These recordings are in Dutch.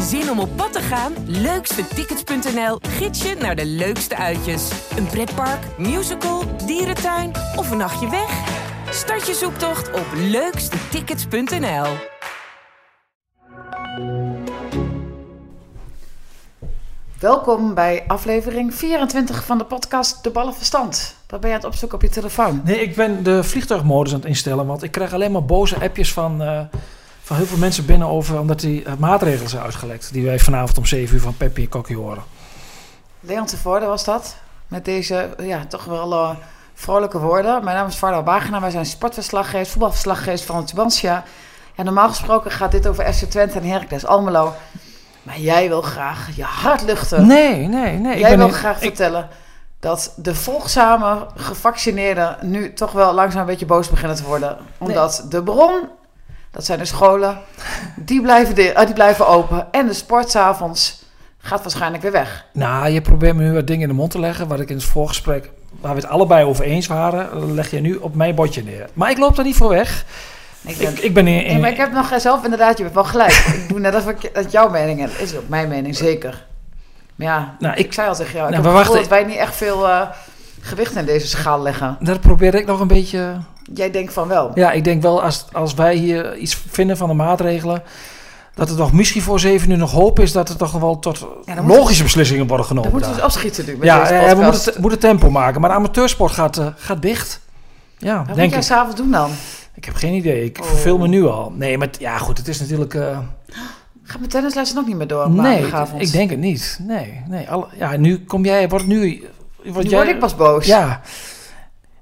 Zin om op pad te gaan? Leukstetickets.nl gids je naar de leukste uitjes. Een pretpark, musical, dierentuin of een nachtje weg? Start je zoektocht op leukstetickets.nl. Welkom bij aflevering 24 van de podcast De Ballenverstand. Wat ben je aan het opzoeken op je telefoon? Nee, ik ben de vliegtuigmodus aan het instellen, want ik krijg alleen maar boze appjes van, eh, van heel veel mensen binnen over, omdat die eh, maatregelen zijn uitgelekt, die wij vanavond om 7 uur van Peppi en Kokkie horen. Leon Tevoorde was dat. Met deze, ja, toch wel eh, vrolijke woorden. Mijn naam is Varda Wagenaar. Wij zijn sportverslaggevers, voetbalverslaggevers van Tubantia. Ja, normaal gesproken gaat dit over FC Twente en Heracles Almelo. Maar jij wil graag je hart luchten. Nee, nee, nee. Jij wil niet- graag ik- vertellen dat de volgzame gevaccineerden nu toch wel langzaam een beetje boos beginnen te worden. Omdat de bron, dat zijn de scholen, die blijven, di- eh, die blijven open. En de sport 's avonds gaat waarschijnlijk weer weg. Nou, je probeert me nu wat dingen in de mond te leggen, wat ik in het voorgesprek, waar we het allebei over eens waren, leg je nu op mijn bordje neer. Maar ik loop daar niet voor weg. Ik ben, Ik, ik ben in, Nee, in- maar ik heb nog zelf inderdaad, je hebt wel gelijk. ik doe net alsof ik, dat jouw mening is. Is ook mijn mening, zeker. Maar ja, Nou, ik, ik- zei al tegen jou, ik Nou, heb dat wij niet echt veel eh, gewicht in deze schaal leggen. dat probeer ik nog een beetje... Jij denkt van wel. Ja, ik denk wel als, als wij hier iets vinden van de maatregelen, dat er toch misschien voor zeven uur nog hoop is dat er toch wel tot Ja, moeten logische beslissingen worden genomen. moeten we daar. dus afschieten nu met Ja, deze eh, we moeten, te- moeten tempo maken. Maar de amateursport gaat, eh, gaat dicht. Ja, Wat moet denk jij ik. s'avonds doen dan? Ik heb geen idee. Ik Oh. verveel me nu al. Nee, maar ja, goed. Het is natuurlijk... eh, Gaat mijn tennislessen ook niet meer door op nee, ik denk het niet. Nee, nee. Alle, ja, nu kom jij... Wordt nu... Word Nu jij, word ik pas boos. Ja.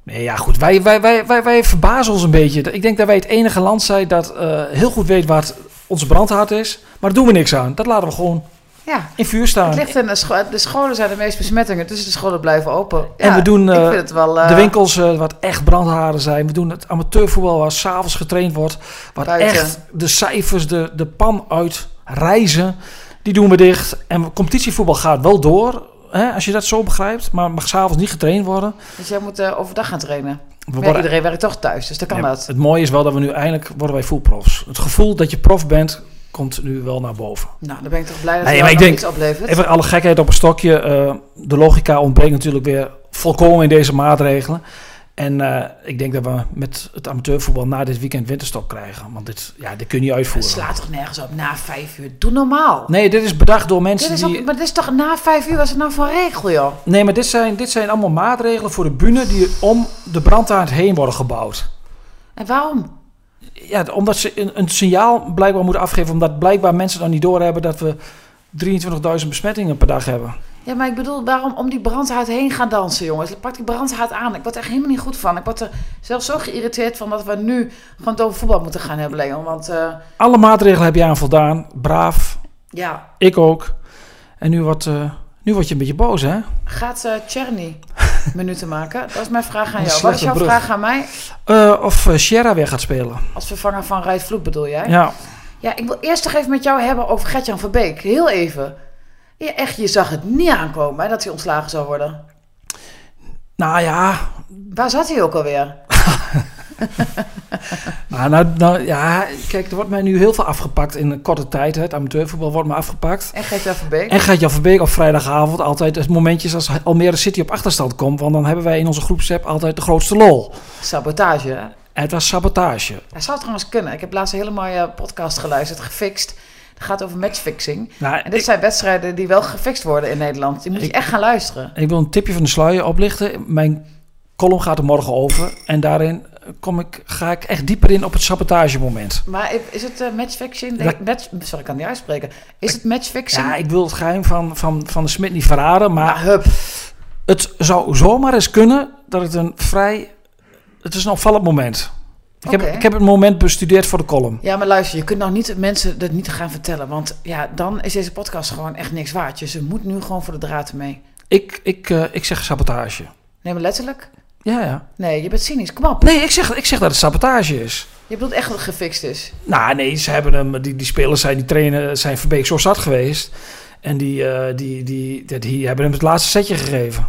Nee, ja, goed. Wij, wij, wij, wij, wij verbazen ons een beetje. Ik denk dat wij het enige land zijn dat eh, heel goed weet wat onze brandhaard is. Maar daar doen we niks aan. Dat laten we gewoon Ja. in vuur staan. Het ligt in de, scho- de scholen zijn de meest besmettingen, dus de scholen blijven open. En we doen, ik eh, vind het wel... eh, De winkels wat echt brandharen zijn. We doen het amateurvoetbal waar s'avonds getraind wordt. Waar Buiten. echt de cijfers de, de pan uit reizen. Die doen we dicht. En competitievoetbal gaat wel door. Hè, als je dat zo begrijpt. Maar mag s'avonds niet getraind worden. Dus jij moet eh, overdag gaan trainen. We ja, iedereen werkt toch thuis, dus dan kan Ja, dat. Het mooie is wel dat we nu eindelijk worden wij voetprofs. Het gevoel dat je prof bent komt nu wel naar boven. Nou, dan ben ik toch blij dat Nee, het ik denk- iets oplevert. Even alle gekheid op een stokje. eh, de logica ontbreekt natuurlijk weer volkomen in deze maatregelen. En eh, ik denk dat we met het amateurvoetbal na dit weekend winterstop krijgen. Want dit, ja, dit kun je niet Het uitvoeren. slaat toch nergens op na vijf uur? Doe normaal. Nee, dit is bedacht door Dit mensen is ook, die... maar dit is toch na vijf uur, wat is het nou voor regel, joh? Nee, maar dit zijn, dit zijn allemaal maatregelen voor de bühne die om de brandhaard heen worden gebouwd. En waarom? Ja, omdat ze een, een signaal blijkbaar moeten afgeven. Omdat blijkbaar mensen dan niet doorhebben dat we 23.000 besmettingen per dag hebben. Ja, maar ik bedoel, waarom om die brandhaard heen gaan dansen, jongens? Pak die brandhaard aan. Ik word er echt helemaal niet goed van. Ik word er zelfs zo geïrriteerd van dat we nu gewoon het over voetbal moeten gaan hebben, Leon. Want eh, Alle maatregelen heb je aan voldaan. Braaf. ja, Ik ook. En nu, wordt, eh, nu word je een beetje boos, hè? gaat eh Czerny minuten maken? Dat is mijn vraag aan jou. Wat is jouw brug. vraag aan mij? Of Sierra weer gaat spelen. Als vervanger van Rijt Vloed bedoel jij? Ja. Ja, ik wil eerst toch even met jou hebben over Gertjan Verbeek. Heel even. Ja, echt, je zag het niet aankomen hè, dat hij ontslagen zou worden. Nou ja. Waar zat hij ook alweer? Nou, nou, nou, ja, kijk, er wordt mij nu heel veel afgepakt in een korte tijd. Hè. Het amateurvoetbal wordt me afgepakt. En Gertjan Verbeek? En gaat Jan Verbeek op vrijdagavond altijd het momentjes als Almere City op achterstand komt. Want dan hebben wij in onze groepsapp altijd de grootste lol. Sabotage. hè? Het was sabotage. Hij zou trouwens kunnen. Ik heb laatst een hele mooie podcast geluisterd, gefixt. Het gaat over matchfixing. Nou, En dit zijn wedstrijden die wel gefixt worden in Nederland. Die moet je echt gaan luisteren. Ik wil een tipje van de sluier oplichten. Mijn column gaat er morgen over. En daarin kom ik, ga ik echt dieper in op het sabotagemoment. Maar is het eh, matchfixing? Dat- Match, sorry, ik kan het niet uitspreken. Is het matchfixing? Ja, ik wil het geheim van, van, van de Smit niet verraden. Maar Maar hup. het zou zomaar eens kunnen dat het een vrij... Het is een opvallend moment. Ik, heb, ik heb het moment bestudeerd voor de column. Ja, maar luister, je kunt nou niet mensen dat niet gaan vertellen. Want ja, dan is deze podcast gewoon echt niks waard. Dus je moet nu gewoon voor de draad mee. Ik, ik, eh, ik zeg sabotage. Nee, maar letterlijk? Ja, ja. Nee, je bent cynisch. Kom op. Nee, ik zeg, ik zeg dat het sabotage is. Je bedoelt echt dat het gefixt is. Nou, nee, ze hebben hem, die, die spelers zijn, die trainen, zijn Verbeek zo zat geweest. En die, eh, die, die, die, die hebben hem het laatste setje gegeven.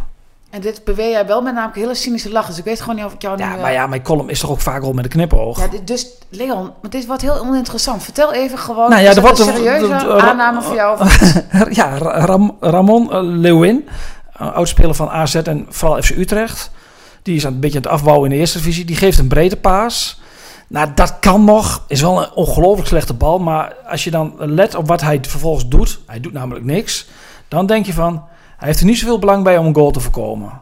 En dit beweer jij wel met namelijk hele cynische lach. Dus ik weet gewoon niet of ik jou Ja, nu... eh, maar ja, mijn column is toch ook vaak al met een knipoog. Ja, dit- dus Leon, maar dit wordt heel oninteressant. Vertel even gewoon. Nou ja, er wordt een serieuze de- de- aanname voor jou. ja, Ra- Ram- Ramon eh, Leeuwin, een oudspeler van AZ en vooral FC Utrecht. Die is aan- een beetje aan het afbouwen in de eerste divisie. Die geeft een breedte paas. Nou, dat kan nog. Is wel een ongelooflijk slechte bal. Maar als je dan let op wat hij vervolgens doet. Hij doet namelijk niks. Dan denk je van, hij heeft er niet zoveel belang bij om een goal te voorkomen.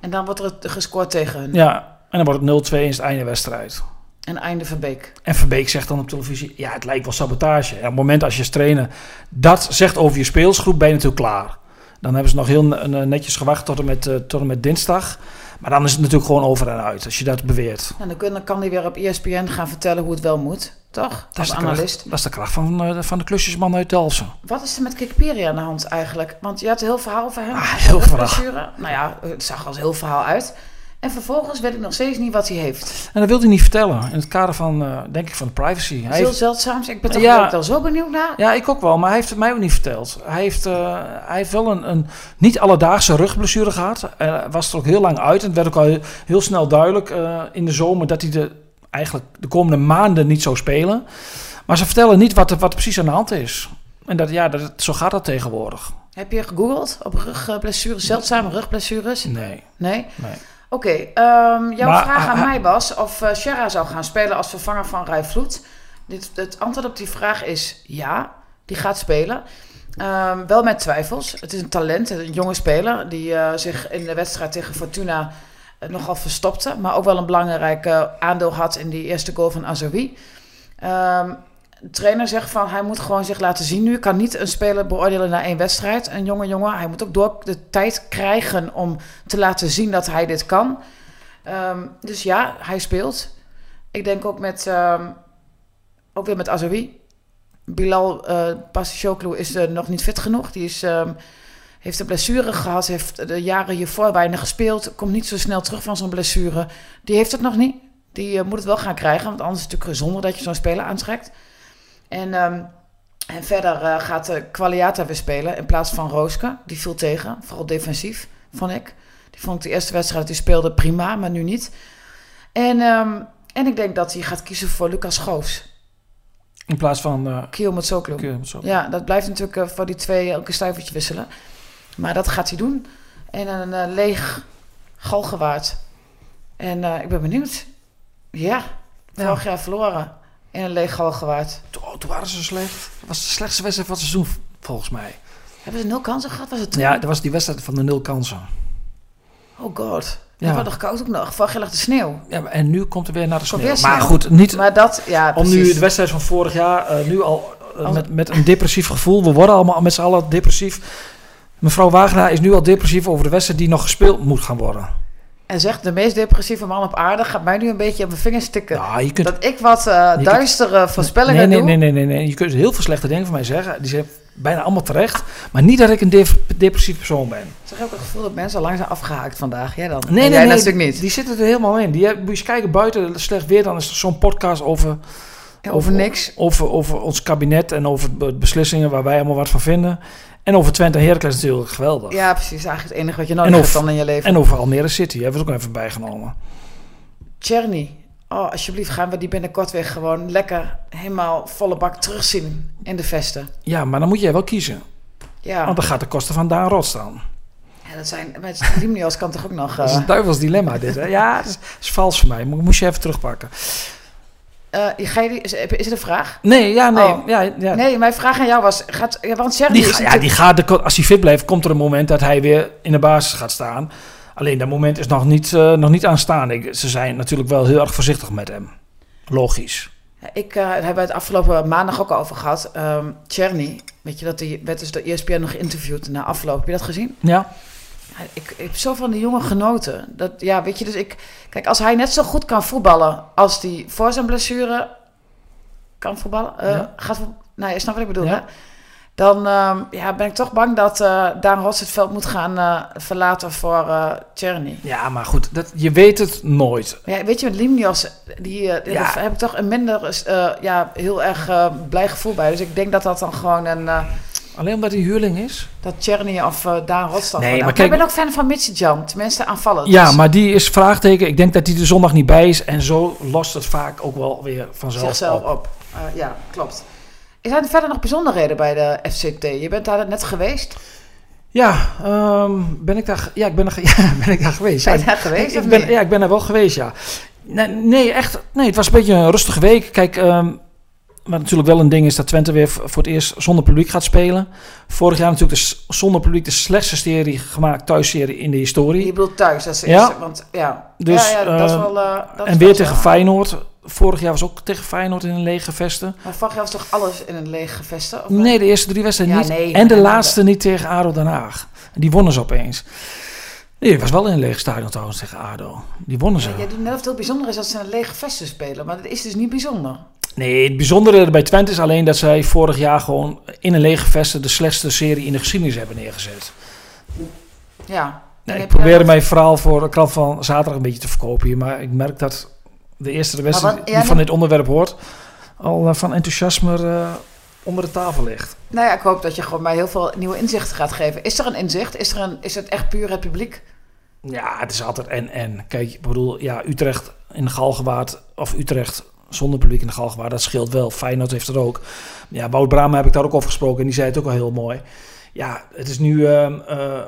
En dan wordt er gescoord tegen hun. Ja, en dan wordt het 0-2 in het einde wedstrijd. En einde van Beek. En Verbeek zegt dan op televisie: Ja, het lijkt wel sabotage. Ja, op het moment als je als trainer dat zegt over je speelsgroep, ben je natuurlijk klaar. Dan hebben ze nog heel netjes gewacht tot en, met, eh, tot en met dinsdag. Maar dan is het natuurlijk gewoon over en uit als je dat beweert. En dan, kan hij weer op ESPN gaan vertellen hoe het wel moet. Toch? Dat is, de kracht, dat is de kracht van, eh, van de klusjesman uit Dalsen. Wat is er met Kikperi aan de hand eigenlijk? Want je had een heel verhaal over hem. Ah, heel verhaal. Nou ja, het zag als heel verhaal uit. En vervolgens weet ik nog steeds niet wat hij heeft. En dat wil hij niet vertellen. In het kader van, eh, denk ik, van de privacy. Hij heel heeft, zeldzaams. Ik ben toch Ja. ook wel zo benieuwd naar. ja, ik ook wel, maar hij heeft het mij ook niet verteld. Hij heeft, eh, hij heeft wel een, een niet alledaagse rugblessure gehad. Hij was er ook heel lang uit. En het werd ook al heel, heel snel duidelijk in de zomer dat hij de, eigenlijk de komende maanden niet zou spelen. Maar ze vertellen niet wat er, wat er precies aan de hand is. En dat, ja, dat, zo gaat dat tegenwoordig. Heb je gegoogeld op rugblessures, zeldzame rugblessures? Nee, Nee? nee. Oké, ehm, jouw Maar, vraag aan ah, ah. mij was of uh, Sherra zou gaan spelen als vervanger van Rai Vloed. Dit, het antwoord op die vraag is ja, die gaat spelen. Ehm, wel met twijfels. Het is een talent, een jonge speler die eh, zich in de wedstrijd tegen Fortuna nogal verstopte. Maar ook wel een belangrijk eh, aandeel had in die eerste goal van Azoui. Ehm, de trainer zegt van hij moet gewoon zich laten zien nu. Kan niet een speler beoordelen na één wedstrijd. Een jonge jongen. Hij moet ook door de tijd krijgen om te laten zien dat hij dit kan. Ehm, dus ja, hij speelt. Ik denk ook met ehm, ook weer met Azoui. Bilal uh, Passicioglu is uh, nog niet fit genoeg. Die is, heeft een blessure gehad. Heeft de jaren hiervoor weinig gespeeld. Komt niet zo snel terug van zo'n blessure. Die heeft het nog niet. Die uh, moet het wel gaan krijgen. Want anders is het natuurlijk gezonder dat je zo'n speler aantrekt. En, um, en verder uh, gaat uh, Qualiata weer spelen in plaats van Rooske. Die viel tegen, vooral defensief, vond ik. Die vond ik de eerste wedstrijd die speelde prima, maar nu niet. En, um, en ik denk dat hij gaat kiezen voor Lucas Schoofs. In plaats van... Uh, Kiel met Soklu. Ja, dat blijft natuurlijk uh, voor die twee elke stuivertje wisselen. Maar dat gaat hij doen. En een uh, leeg galgewaard. En uh, ik ben benieuwd. Ja, vorig ja. jaar verloren. In een leeg galgewaard. Toen, toen waren ze slecht. Dat was de slechtste wedstrijd van het seizoen, volgens mij. Hebben ze nul kansen gehad? Was het toen? Ja, dat was die wedstrijd van de nul kansen. Oh god. Ja. Het was nog koud ook nog. Vorig jaar lag de sneeuw. Ja, en nu komt er weer naar de sneeuw. Maar goed, niet maar dat, ja, om precies. nu de wedstrijd van vorig jaar uh, nu al met, met een depressief gevoel. We worden allemaal met z'n allen depressief. Mevrouw Wagenaar is nu al depressief over de wedstrijd die nog gespeeld moet gaan worden. En zegt de meest depressieve man op aarde gaat mij nu een beetje op mijn vingers tikken. Nou, je kunt, dat ik wat uh, duistere kunt, voorspellingen nee, doe. Nee, nee, nee, nee. Je kunt heel veel slechte dingen van mij zeggen. Die zijn bijna allemaal terecht. Maar niet dat ik een dep depressief persoon ben. Zeg ook het gevoel dat mensen al lang zijn afgehaakt vandaag. Jij dan? Nee, nee, jij nee. natuurlijk niet. Die zitten er helemaal in. Die, moet je kijken buiten slecht weer. Dan is er zo'n podcast over... Over, niks. Over, over ons kabinet en over beslissingen waar wij allemaal wat van vinden. En over Twente en Heracles natuurlijk geweldig. Ja, precies. Eigenlijk het enige wat je nodig hebt dan in je leven. En over Almere City hebben we het ook even bijgenomen. Czerny. Oh, alsjeblieft gaan we die binnenkort weer gewoon lekker helemaal volle bak terugzien in de vesten. Ja, maar dan moet jij wel kiezen. Ja. Want dan gaat de kosten van Daan Rot staan. Ja, dat zijn... Met Limnios kan toch ook nog... Uh... Dat is een duivels dilemma dit, hè? Ja, dat is, dat is vals voor mij. Moest je even terugpakken. Uh, ga je is, is het een vraag? Nee, ja, nee. Oh. Ja, ja. Nee, mijn vraag aan jou was... Gaat, ja, want die, ga, ja, die gaat, de, als hij fit blijft, komt er een moment dat hij weer in de basis gaat staan. Alleen dat moment is nog niet, uh, nog niet aanstaande. Ze zijn natuurlijk wel heel erg voorzichtig met hem. Logisch. Ik uh, hebben het afgelopen maandag ook over gehad. Um, Cherny, weet je dat die werd dus de ESPN nog geïnterviewd na afloop. Heb je dat gezien? Ja. Ik, ik heb zo van die jongen genoten. Dat, ja, weet je, dus ik... Kijk, als hij net zo goed kan voetballen als hij voor zijn blessure kan voetballen, uh, ja. gaat nou, je snapt wat ik bedoel, ja. hè? Dan um, ja, ben ik toch bang dat uh, Daan Rots het veld moet gaan uh, verlaten voor uh, Czerny. Ja, maar goed, dat, je weet het nooit. Ja, weet je, met Limnios, die, ja. daar heb ik toch een minder ja, heel erg blij gevoel bij. Dus ik denk dat dat dan gewoon een, Alleen omdat hij huurling is? Dat Tjerny of uh, Daan Rotstad. Nee, maar kijk... Ik ben ook fan van Mitchie Jan. Tenminste, aanvallen. Ja, maar die is vraagteken. Ik denk dat hij de zondag niet bij is. En zo lost het vaak ook wel weer vanzelf Zichzelf op. op. Uh, ja, klopt. Is er verder nog bijzonderheden bij de FCT? Je bent daar net geweest. Ja, um, ben ik daar, ja, ik ben, er, ja, ben ik daar geweest. Ben je daar geweest? Ik, ik ben, ja, ik ben daar wel geweest, ja. Nee, nee, echt. Nee, het was een beetje een rustige week. Kijk, um, maar natuurlijk wel een ding is dat Twente weer voor het eerst zonder publiek gaat spelen. Vorig jaar natuurlijk de, zonder publiek de slechtste serie gemaakt, thuisserie in de historie. Je bedoelt thuis, dat is ja. Eerste, want ja. Dus, ja, ja, dat is wel, uh, dat en weer tegen Feyenoord. Vorig jaar was ook tegen Feyenoord in een lege vesten. Maar vorig jaar was toch alles in een lege vesten? nee, de eerste drie wedstrijden niet. Nee, en de laatste niet tegen ADO Den Haag. En die wonnen ze opeens. Nee, het was wel in een leeg stadion trouwens tegen ADO. Die wonnen ze. Ja, jij doet net of het heel bijzonder is dat ze in een lege vesten spelen. Maar dat is dus niet bijzonder. Nee, het bijzondere bij Twente is alleen dat zij vorig jaar gewoon in een lege vesten de slechtste serie in de geschiedenis hebben neergezet. Ja. Nee, ik probeerde mijn verhaal voor de krant van zaterdag een beetje te verkopen hier. Maar ik merk dat de eerste de beste die van dit onderwerp hoort... al uh, van enthousiasme uh, onder de tafel ligt. Nou ja, ik hoop dat je gewoon mij heel veel nieuwe inzichten gaat geven. Is er een inzicht? Is, er een, is het echt puur het publiek? Ja, het is altijd en-en. Kijk, ik bedoel, ja, Utrecht in Galgenwaard... of Utrecht zonder publiek in de Galgenwaard, dat scheelt wel. Feyenoord heeft er ook. Ja, Wout Brama heb ik daar ook over gesproken en die zei het ook al heel mooi. Ja, het is nu uh, uh,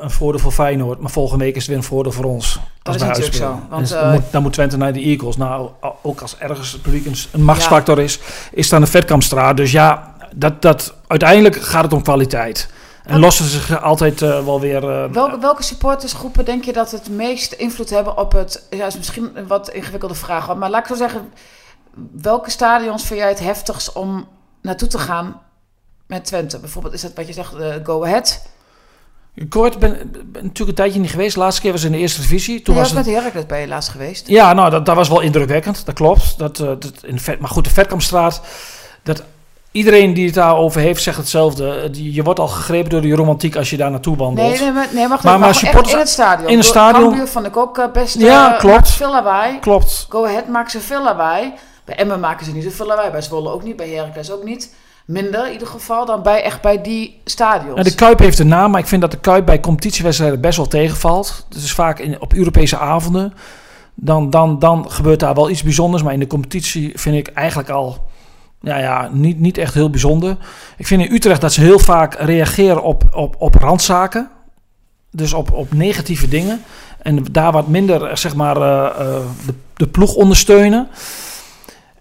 een voordeel voor Feyenoord, maar volgende week is het weer een voordeel voor ons. Dat is natuurlijk zo. Want, dan, moet, dan moet Twente naar de Eagles. Nou, ook als ergens het publiek een, een machtsfactor ja. is, is dan de Vetkampstraat. Dus ja, dat, dat, uiteindelijk gaat het om kwaliteit. En lossen ze zich altijd uh, wel weer. Uh, welke, welke supportersgroepen denk je dat het meest invloed hebben op het. Ja, is misschien een wat ingewikkelde vraag, maar laat ik zo zeggen welke stadions vind jij het heftigst om naartoe te gaan met Twente? Bijvoorbeeld is dat wat je zegt, uh, Go Ahead. Kort, ben, ben natuurlijk een tijdje niet geweest. De laatste keer was in de eerste divisie. Toen ja, was het met Heracles bij je laatst geweest. Ja, nou, dat, dat was wel indrukwekkend. Dat klopt. Dat, uh, dat in vet, maar goed, de Vetkampstraat... Dat, iedereen die het daarover heeft, zegt hetzelfde. Je wordt al gegrepen door die romantiek als je daar naartoe wandelt. Nee, nee, maar, nee wacht maar, maar, in het stadion. In het stadion. Cambuur vond ik ook best... Ja, uh, klopt. veel lawaai. Klopt. Go Ahead maakt ze veel lawaai. Bij Emmen maken ze niet zoveel lawaai. Bij Zwolle ook niet. Bij Heracles ook niet. Minder in ieder geval dan bij, echt bij die stadions. Nou, de Kuip heeft een naam, maar ik vind dat de Kuip bij competitiewedstrijden best wel tegenvalt. Is vaak in, op Europese avonden. Dan, dan, dan gebeurt daar wel iets bijzonders. Maar in de competitie vind ik eigenlijk al ja, ja, niet, niet echt heel bijzonder. Ik vind in Utrecht dat ze heel vaak reageren op, op, op randzaken. Dus op, op negatieve dingen. En daar wat minder zeg maar, uh, uh, de, de ploeg ondersteunen.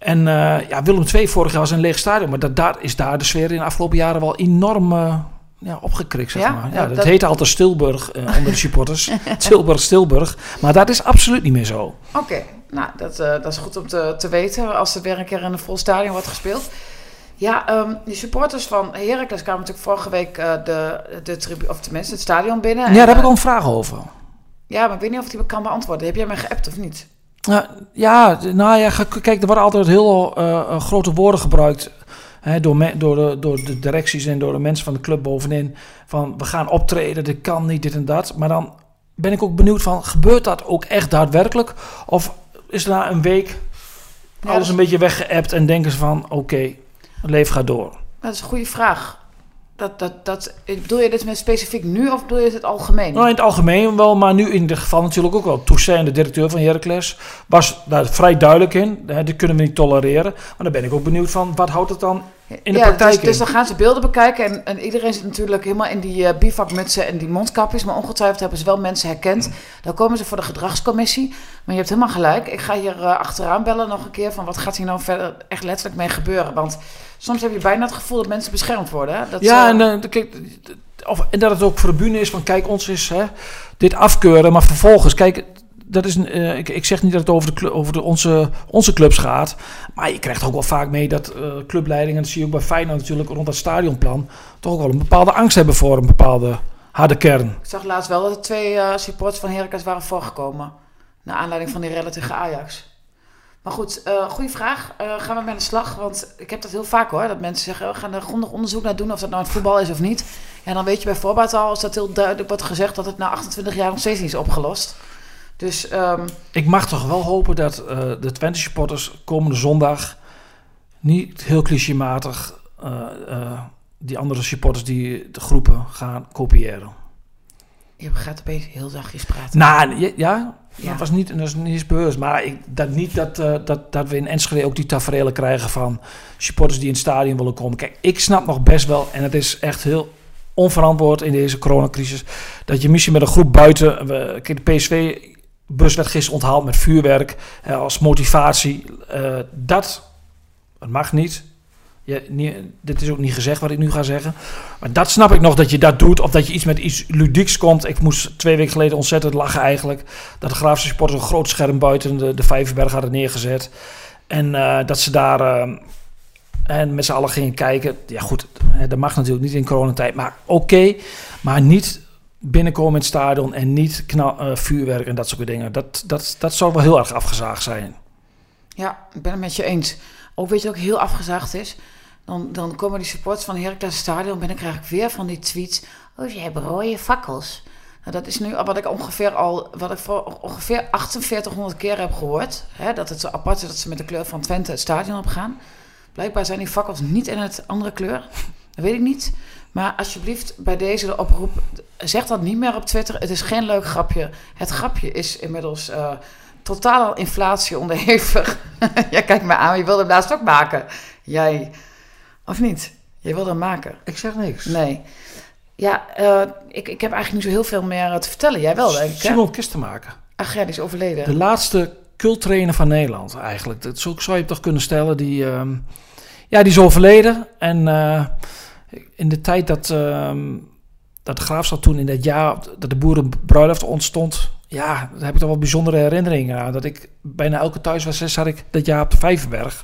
En uh, ja, Willem II vorig jaar was een leeg stadion. Maar dat, daar is daar de sfeer in de afgelopen jaren wel enorm uh, ja, opgekrikt, zeg ja? maar. Ja, dat, dat heette altijd Stilburg uh, onder de supporters. Tilburg, Stilburg. Maar dat is absoluut niet meer zo. Oké, okay. nou, dat, dat is goed om te, te weten als er weer een keer in een vol stadion wordt gespeeld. Ja, um, die supporters van Heracles kwamen natuurlijk vorige week de, de tribu, of tenminste het stadion binnen. Ja, daar heb ik al een vraag over. Ja, maar ik weet niet of die kan beantwoorden. Heb jij mij geappt of niet? Ja, nou ja, kijk, er worden altijd heel uh, grote woorden gebruikt hè, door, me, door, de, door de directies en door de mensen van de club bovenin. Van we gaan optreden, dit kan niet, dit en dat. Maar dan ben ik ook benieuwd van, gebeurt dat ook echt daadwerkelijk? Of is na een week alles een beetje weggeëpt en denken ze van, oké, okay, het leven gaat door? Dat is een goede vraag. Dat, dat, dat, bedoel je dit met specifiek nu of bedoel je het algemeen? Nou, in het algemeen wel, maar nu in dit geval natuurlijk ook wel. Toussaint, de directeur van Heracles, was daar vrij duidelijk in. Dat kunnen we niet tolereren. Maar dan ben ik ook benieuwd van, wat houdt het dan in de ja, praktijk dus, dus, dan gaan ze beelden bekijken en, en iedereen zit natuurlijk helemaal in die uh, bivakmutsen en die mondkapjes. Maar ongetwijfeld hebben ze wel mensen herkend. Dan komen ze voor de gedragscommissie. Maar je hebt helemaal gelijk. Ik ga hier uh, achteraan bellen nog een keer van wat gaat hier nou verder echt letterlijk mee gebeuren. Want soms heb je bijna het gevoel dat mensen beschermd worden. Hè? Dat, ja, en, kijk, of, en dat het ook voor de bühne is van kijk, ons is hè, dit afkeuren. Maar vervolgens, kijk, dat is, uh, ik, ik zeg niet dat het over, de over de, onze, onze clubs gaat. Maar je krijgt ook wel vaak mee dat uh, clubleidingen, dat zie je ook bij Feyenoord natuurlijk, rond dat stadionplan, toch ook wel een bepaalde angst hebben voor een bepaalde harde kern. Ik zag laatst wel dat er twee uh, supporters van Heracles waren voorgekomen. Naar aanleiding van die rellen tegen Ajax. Maar goed, goede vraag. Gaan we met de slag? Want ik heb dat heel vaak hoor. Dat mensen zeggen, we gaan er grondig onderzoek naar doen of dat nou het voetbal is of niet. En dan weet je bij voorbaat al, als dat heel duidelijk wordt gezegd, dat het na 28 jaar nog steeds niet is opgelost. Dus, um... Ik mag toch wel hopen dat uh, de Twente supporters komende zondag niet heel clichématig die andere supporters die de groepen gaan kopiëren. Je gaat opeens heel zachtjes praten. Nou, ja, ja, Ja. dat was niet, dat is niet eens bewust. Maar ik, dat niet dat, eh, dat, dat we in Enschede ook die tafereelen krijgen van supporters die in het stadion willen komen. Kijk, ik snap nog best wel, en het is echt heel onverantwoord in deze coronacrisis, dat je misschien met een groep buiten... We, kijk, PSV-bus werd gisteren onthaald met vuurwerk als motivatie. Eh, dat, dat mag niet. Dit is ook niet gezegd wat ik nu ga zeggen. Maar dat snap ik nog dat je dat doet. Of dat je iets met iets ludieks komt. Ik moest twee weken geleden ontzettend lachen eigenlijk. Dat de Graafse supporters een groot scherm buiten de, de Vijverberg hadden neergezet. En eh, dat ze daar eh, en met z'n allen gingen kijken. Ja goed, dat mag natuurlijk niet in coronatijd. Maar oké, maar niet binnenkomen in het stadion en niet knal, eh, vuurwerk en dat soort dingen. Dat, dat, dat zou wel heel erg afgezaagd zijn. Ja, ik ben het met je eens. Ook weet je ook heel afgezaagd is. Dan, dan komen die supporters van Heracles Stadion binnen. krijg ik weer van die tweets. Oh, ze hebben rode fakkels. Nou, dat is nu wat ik ongeveer al, wat ik voor ongeveer 4800 keer heb gehoord. Hè, dat het zo apart is dat ze met de kleur van Twente het stadion op gaan. Blijkbaar zijn die fakkels niet in het andere kleur. Dat weet ik niet. Maar alsjeblieft, bij deze de oproep, zeg dat niet meer op Twitter. Het is geen leuk grapje. Het grapje is inmiddels uh, totaal inflatie onderhevig. Jij kijkt me aan, je wilde hem laatst ook maken. Jij, of niet? Je wilde hem maken. Ik zeg niks. Nee. Ja, uh, ik, ik heb eigenlijk niet zo heel veel meer te vertellen. Jij wel, denk ik. Hè? Simon Kistenmaker. Ach ja, die is overleden. De laatste cultrainer van Nederland eigenlijk. Dat zo zou je toch kunnen stellen. Die, uh, ja, die is overleden. En in de tijd dat, uh, dat de graafstad toen in dat jaar dat de boerenbruiloft ontstond. Ja, daar heb ik toch wel bijzondere herinneringen aan. Dat ik bijna elke thuiswedstrijd zat ik dat jaar op de Vijverberg.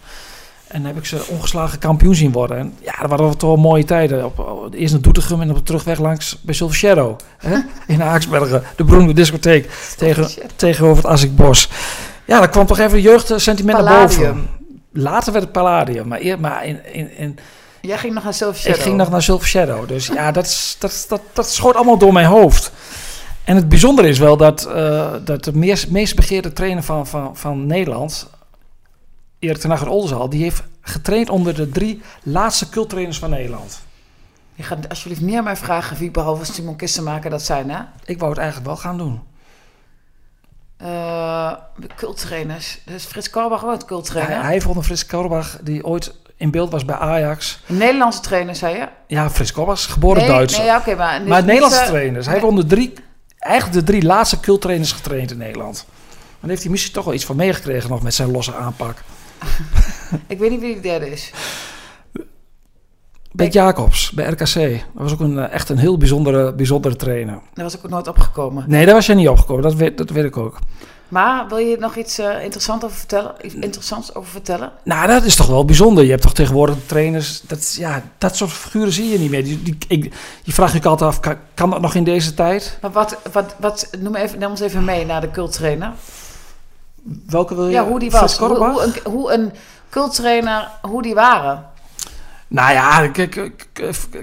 En heb ik ze ongeslagen kampioen zien worden. En ja, dat waren toch wel mooie tijden. Op, eerst naar Doetinchem en op de terugweg langs bij Silver Shadow. Hè? In Aaksbergen. De beroemde discotheek tegen, tegenover het Assikbos. Ja, daar kwam toch even jeugdsentiment naar boven. Later werd het Palladium. Maar, eer, maar in, in, in, Jij ging nog naar Silver Shadow? Ik ging nog naar Silver Shadow. Dus ja, dat, is, dat, dat, dat schoot allemaal door mijn hoofd. En het bijzondere is wel dat, uh, dat de meest, meest begeerde trainer van, van, van Nederland... Erik ten Oldenzaal, die heeft getraind onder de drie laatste culttrainers van Nederland. Je gaat alsjeblieft aan mij vragen wie behalve Simon Kistenmaker dat zijn, hè? Ik wou het eigenlijk wel gaan doen. Uh, culttrainers. Dus Frits Korbach ook culttrainer? Hij, hij vond een Frits Korbach die ooit in beeld was bij Ajax. Een Nederlandse trainer, zei je? Ja, Frits Korbach, geboren nee, Duitser. Nee, ja, okay, maar, maar Nederlandse uh, trainers. Hij nee. won de drie, eigenlijk de drie laatste culttrainers getraind in Nederland. Dan heeft hij misschien toch wel iets van meegekregen nog met zijn losse aanpak. ik weet niet wie de derde is. Bert Jacobs bij RKC. Dat was ook een, echt een heel bijzondere, bijzondere trainer. Daar was ik ook nooit opgekomen. Nee, daar was je niet opgekomen. Dat weet, dat weet ik ook. Maar wil je nog iets uh, interessants over vertellen? Iets interessants over vertellen? Nou, dat is toch wel bijzonder. Je hebt toch tegenwoordig trainers. Dat, ja, dat soort figuren zie je niet meer. Die, die, ik, je vraagt je altijd af: kan, kan, dat nog in deze tijd? Maar wat, wat, wat noem, even, neem ons even mee naar de culttrainer. Welke wil je? Ja, hoe die was. Hoe, hoe, een, hoe een culttrainer, hoe die waren. Nou ja,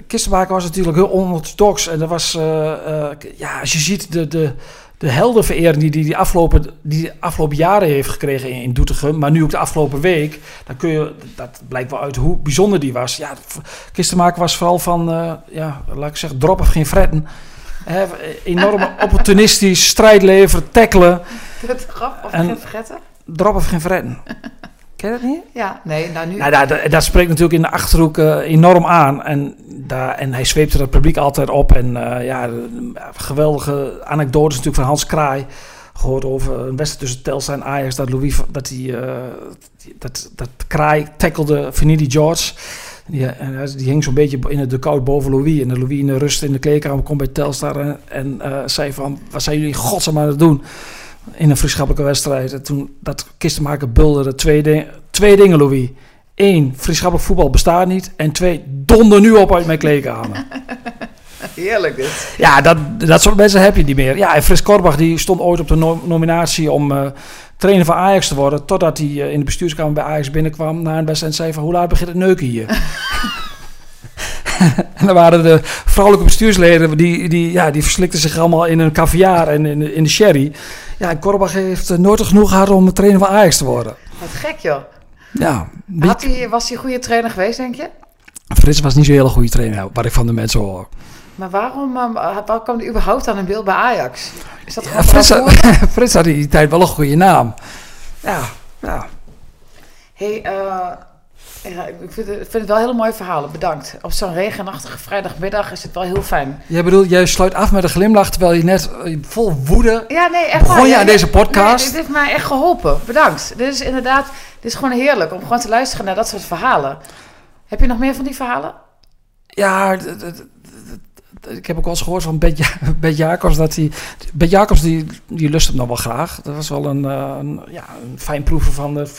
Kistenmaker was natuurlijk heel onorthodox. En dat was, uh, uh, ja, als je ziet de, de, de heldenverering die hij die afgelopen, die afgelopen jaren heeft gekregen in, in Doetinchem, maar nu ook de afgelopen week, dan kun je, dat blijkt wel uit hoe bijzonder die was. Ja, Kistenmaker was vooral van, uh, ja, laat ik zeggen, drop of geen fretten. He, enorm opportunistisch, strijd leveren, tackelen. Drop of en, geen fretten? Drop of geen fretten. Ken je dat niet? Ja, nee, nou nu... Nou, dat, dat, dat spreekt natuurlijk in de Achterhoek uh, enorm aan. En, daar, en hij zweepte het publiek altijd op. En uh, ja, geweldige anekdotes natuurlijk van Hans Kraai. Gehoord over een wedstrijd tussen Telstar en Ajax. Dat Louis, dat die, uh, dat, dat Kraai tackelde Vanidi George. Die, en, die hing zo'n beetje in het koud boven Louis. En de Louis in de rust in de kleedkamer komt bij Telstar. En, en zei van, wat zijn jullie godsnaam aan het doen? In een vriendschappelijke wedstrijd. En toen dat kistenmaker bulderde twee, ding, twee dingen, Louis. Eén, vriendschappelijk voetbal bestaat niet. En twee, donder nu op uit mijn kleedkamer. Heerlijk dit. Ja, dat, dat soort mensen heb je niet meer. Ja, en Frits Korbach die stond ooit op de no nominatie om uh, trainer van Ajax te worden. Totdat hij uh, in de bestuurskamer bij Ajax binnenkwam na een wedstrijd en zei van hoe laat begint het neuken hier? en dan waren de vrouwelijke bestuursleden, die, die, ja, die verslikten zich allemaal in een caviar en in, in de sherry. Ja, en Korbach heeft nooit genoeg gehad om trainer van Ajax te worden. Wat gek joh. Ja. Had hij, was hij een goede trainer geweest, denk je? Frits was niet zo'n hele goede trainer, wat ik van de mensen hoor. Maar waarom, uh, waar kwam hij überhaupt aan een beeld bij Ajax? Is dat Ja, Frits, had, Frits had in die tijd wel een goede naam. Ja, ja. hey, uh, ja, ik vind het, vind het wel hele mooie verhalen. Bedankt. Op zo'n regenachtige vrijdagmiddag is het wel heel fijn. Jij bedoelt, jij sluit af met een glimlach terwijl je net uh, vol woede ja, nee, echt begon waar. je Ja, aan deze podcast. Nee, dit heeft mij echt geholpen. Bedankt. Dit is inderdaad, dit is gewoon heerlijk om gewoon te luisteren naar dat soort verhalen. Heb je nog meer van die verhalen? Ja, ik heb ook wel eens gehoord van Bet, Ja- Jacobs dat hij. Bet Jacobs die, die lust hem nog wel graag. Dat was wel een, eh, een, ja, een fijn proeven van, de,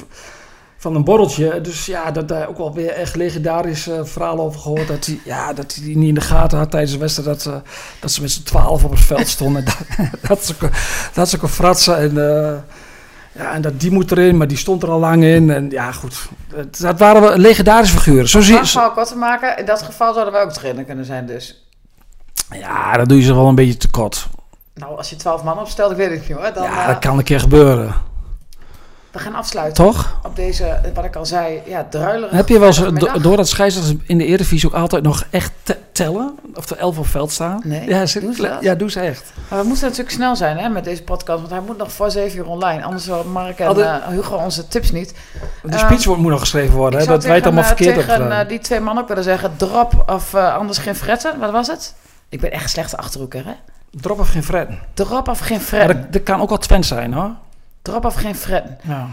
van een borreltje. Dus ja, dat daar ook wel weer echt legendarisch eh, verhaal over gehoord. Dat hij, ja, dat hij niet in de gaten had tijdens de wedstrijd. Dat, ze dat ze met z'n twaalf op het veld stonden. dat, dat, ze, dat ze kon fratsen. En, eh, ja, en dat die moet erin, maar die stond er al lang in. En ja, goed. Dat, dat waren wel legendarische figuren. Zo zie je. kort te maken, in dat geval zouden wij ook trainer kunnen zijn dus. Ja, dat doe je ze wel een beetje te kort. Nou, als je twaalf man opstelt, ik weet het niet hoor. Dan, Ja, eh, dat kan een keer gebeuren. We gaan afsluiten Toch? op deze, wat ik al zei, ja, druilerige Heb je wel eens, vrijdagmiddag. do- doordat scheidsrechters in de Eredivisie ook altijd nog echt te- tellen? Of er elf op veld staan? Nee, ja, ze, doen ze dat? Ja, doen ze echt. Maar we moeten natuurlijk snel zijn hè, met deze podcast, want hij moet nog voor zeven uur online. Anders houden Mark en eh, Hugo onze tips niet. De speech wordt- moet nog geschreven worden. Hè? Dat wij het allemaal eh, verkeerd hebben gedaan. eh, die twee mannen ook willen zeggen, drop of anders geen fretten. Wat was het? Ik ben echt slechte achterhoeker hè. Drop of geen fretten. Drop of geen Maar fretten. dat, dat kan ook wel Twent zijn hoor. Drop of geen fretten. Ja.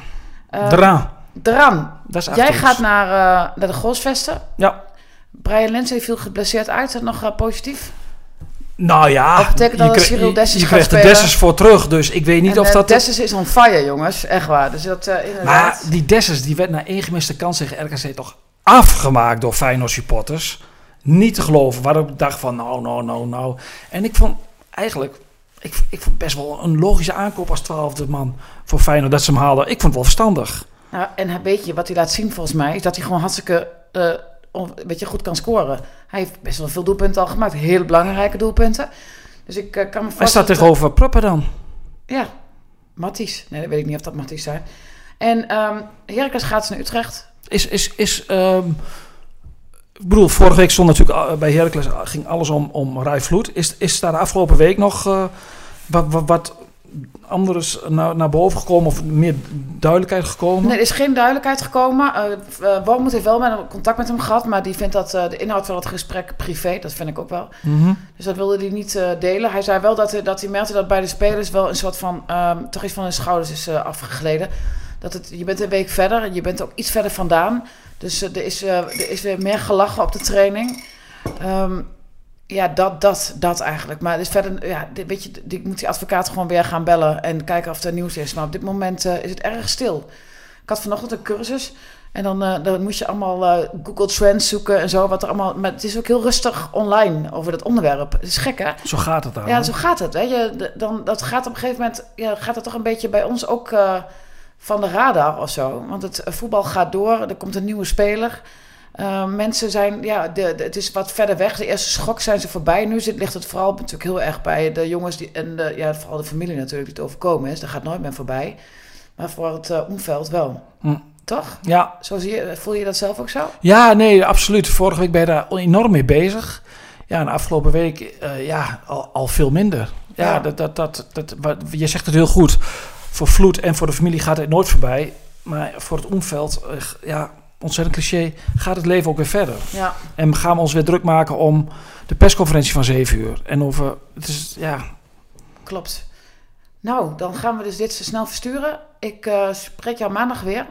Eh, Draan. Dran, Dat is jij gaat naar, eh, naar de Goalsvesten. Ja. Brian Lindsay viel geblesseerd uit. Is dat nog eh, positief? Nou ja, betekent dat kreeg- Cyril je gaat krijgt de? Dessers voor terug. Dus ik weet niet en, of dat... Dessus is on fire, jongens. Echt waar. Dus dat eh, inderdaad... Maar die Dessers, die werd na één gemiste kans tegen RKC toch afgemaakt door Feyenoord supporters. Niet te geloven. Waarop ik dacht van nou, nou, nou, nou. En ik vond eigenlijk, ik, ik vond best wel een logische aankoop als twaalfde man voor Feyenoord dat ze hem haalden. Ik vond het wel verstandig. Nou, en hij- weet je, wat hij laat zien volgens mij, is dat hij gewoon hartstikke on- een beetje goed kan scoren. Hij heeft best wel veel doelpunten al gemaakt. Hele belangrijke doelpunten. Dus ik eh, kan me Hij voorstellen... staat tegenover Pruppen dan. Ja, Matties. Nee, dat weet ik niet of dat Matties zijn. En ehm Heracles gaat naar Utrecht. Is, is, is, ehm, ik bedoel, vorige week stond natuurlijk bij Heracles ging alles om, om Rai Vloed. Is, is daar de afgelopen week nog eh, wat, wat, wat anders naar, naar boven gekomen of meer duidelijkheid gekomen? Nee, er is geen duidelijkheid gekomen. Uh, Wormoed heeft wel met contact met hem gehad, maar die vindt dat eh, de inhoud van het gesprek privé. Dat vind ik ook wel. Mhm. Dus dat wilde hij niet delen. Hij zei wel dat, hij- dat hij merkte dat bij de spelers wel een soort van, ehm, toch iets van hun schouders is eh, afgegleden. Dat het, je bent een week verder en je bent ook iets verder vandaan. Dus er, is, er is weer meer gelachen op de training. Ehm, ja, dat, dat, dat eigenlijk. Maar dus verder, ja, weet je, ik moet die advocaat gewoon weer gaan bellen en kijken of er nieuws is. Maar op dit moment eh, is het erg stil. Ik had vanochtend een cursus en dan, eh, dan moest je allemaal eh, Google Trends zoeken en zo. Wat er allemaal, maar het is ook heel rustig online over dat onderwerp. Het is gek, hè? Zo gaat het dan. Ja, zo gaat het. Hè? Je, dan, dat gaat op een gegeven moment ja, gaat het toch een beetje bij ons ook van de radar of zo. Want het voetbal gaat door, er komt een nieuwe speler. Eh, mensen zijn, ja, de, de- het is wat verder weg. De eerste schok zijn ze voorbij. Nu zit, ligt het vooral natuurlijk heel erg bij de jongens die, en de, ja, vooral de familie natuurlijk die het overkomen is. Daar gaat nooit meer voorbij. Maar voor het eh, omveld wel. Hm. Toch? Ja, Zo zie je, voel je dat zelf ook zo? ja, nee, absoluut. Vorige week ben je daar enorm mee bezig. Ja, en de afgelopen week eh, ja, al, al veel minder. Ja, Ja. Dat, dat, dat, dat, wat, je zegt het heel goed. Voor Vloed en voor de familie gaat het nooit voorbij. Maar voor het omveld, eh, ja, ontzettend cliché, gaat het leven ook weer verder. Ja. En gaan we ons weer druk maken om de persconferentie van 7 uur. En over, het is, ja, Klopt. Nou, dan gaan we dus dit snel versturen. Ik eh, spreek jou maandag weer.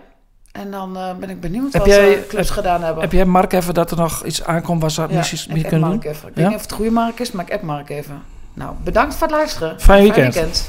En dan eh, ben ik benieuwd Heb wat jij- eh, clubs heb- gedaan hebben. heb jij Mark even dat er nog iets aankomt waar ze ja, mee app kunnen Mark doen? even. Ik Ja? weet niet of het goede Mark is, maar ik app Mark even. Nou, bedankt voor het luisteren. Fijn weekend.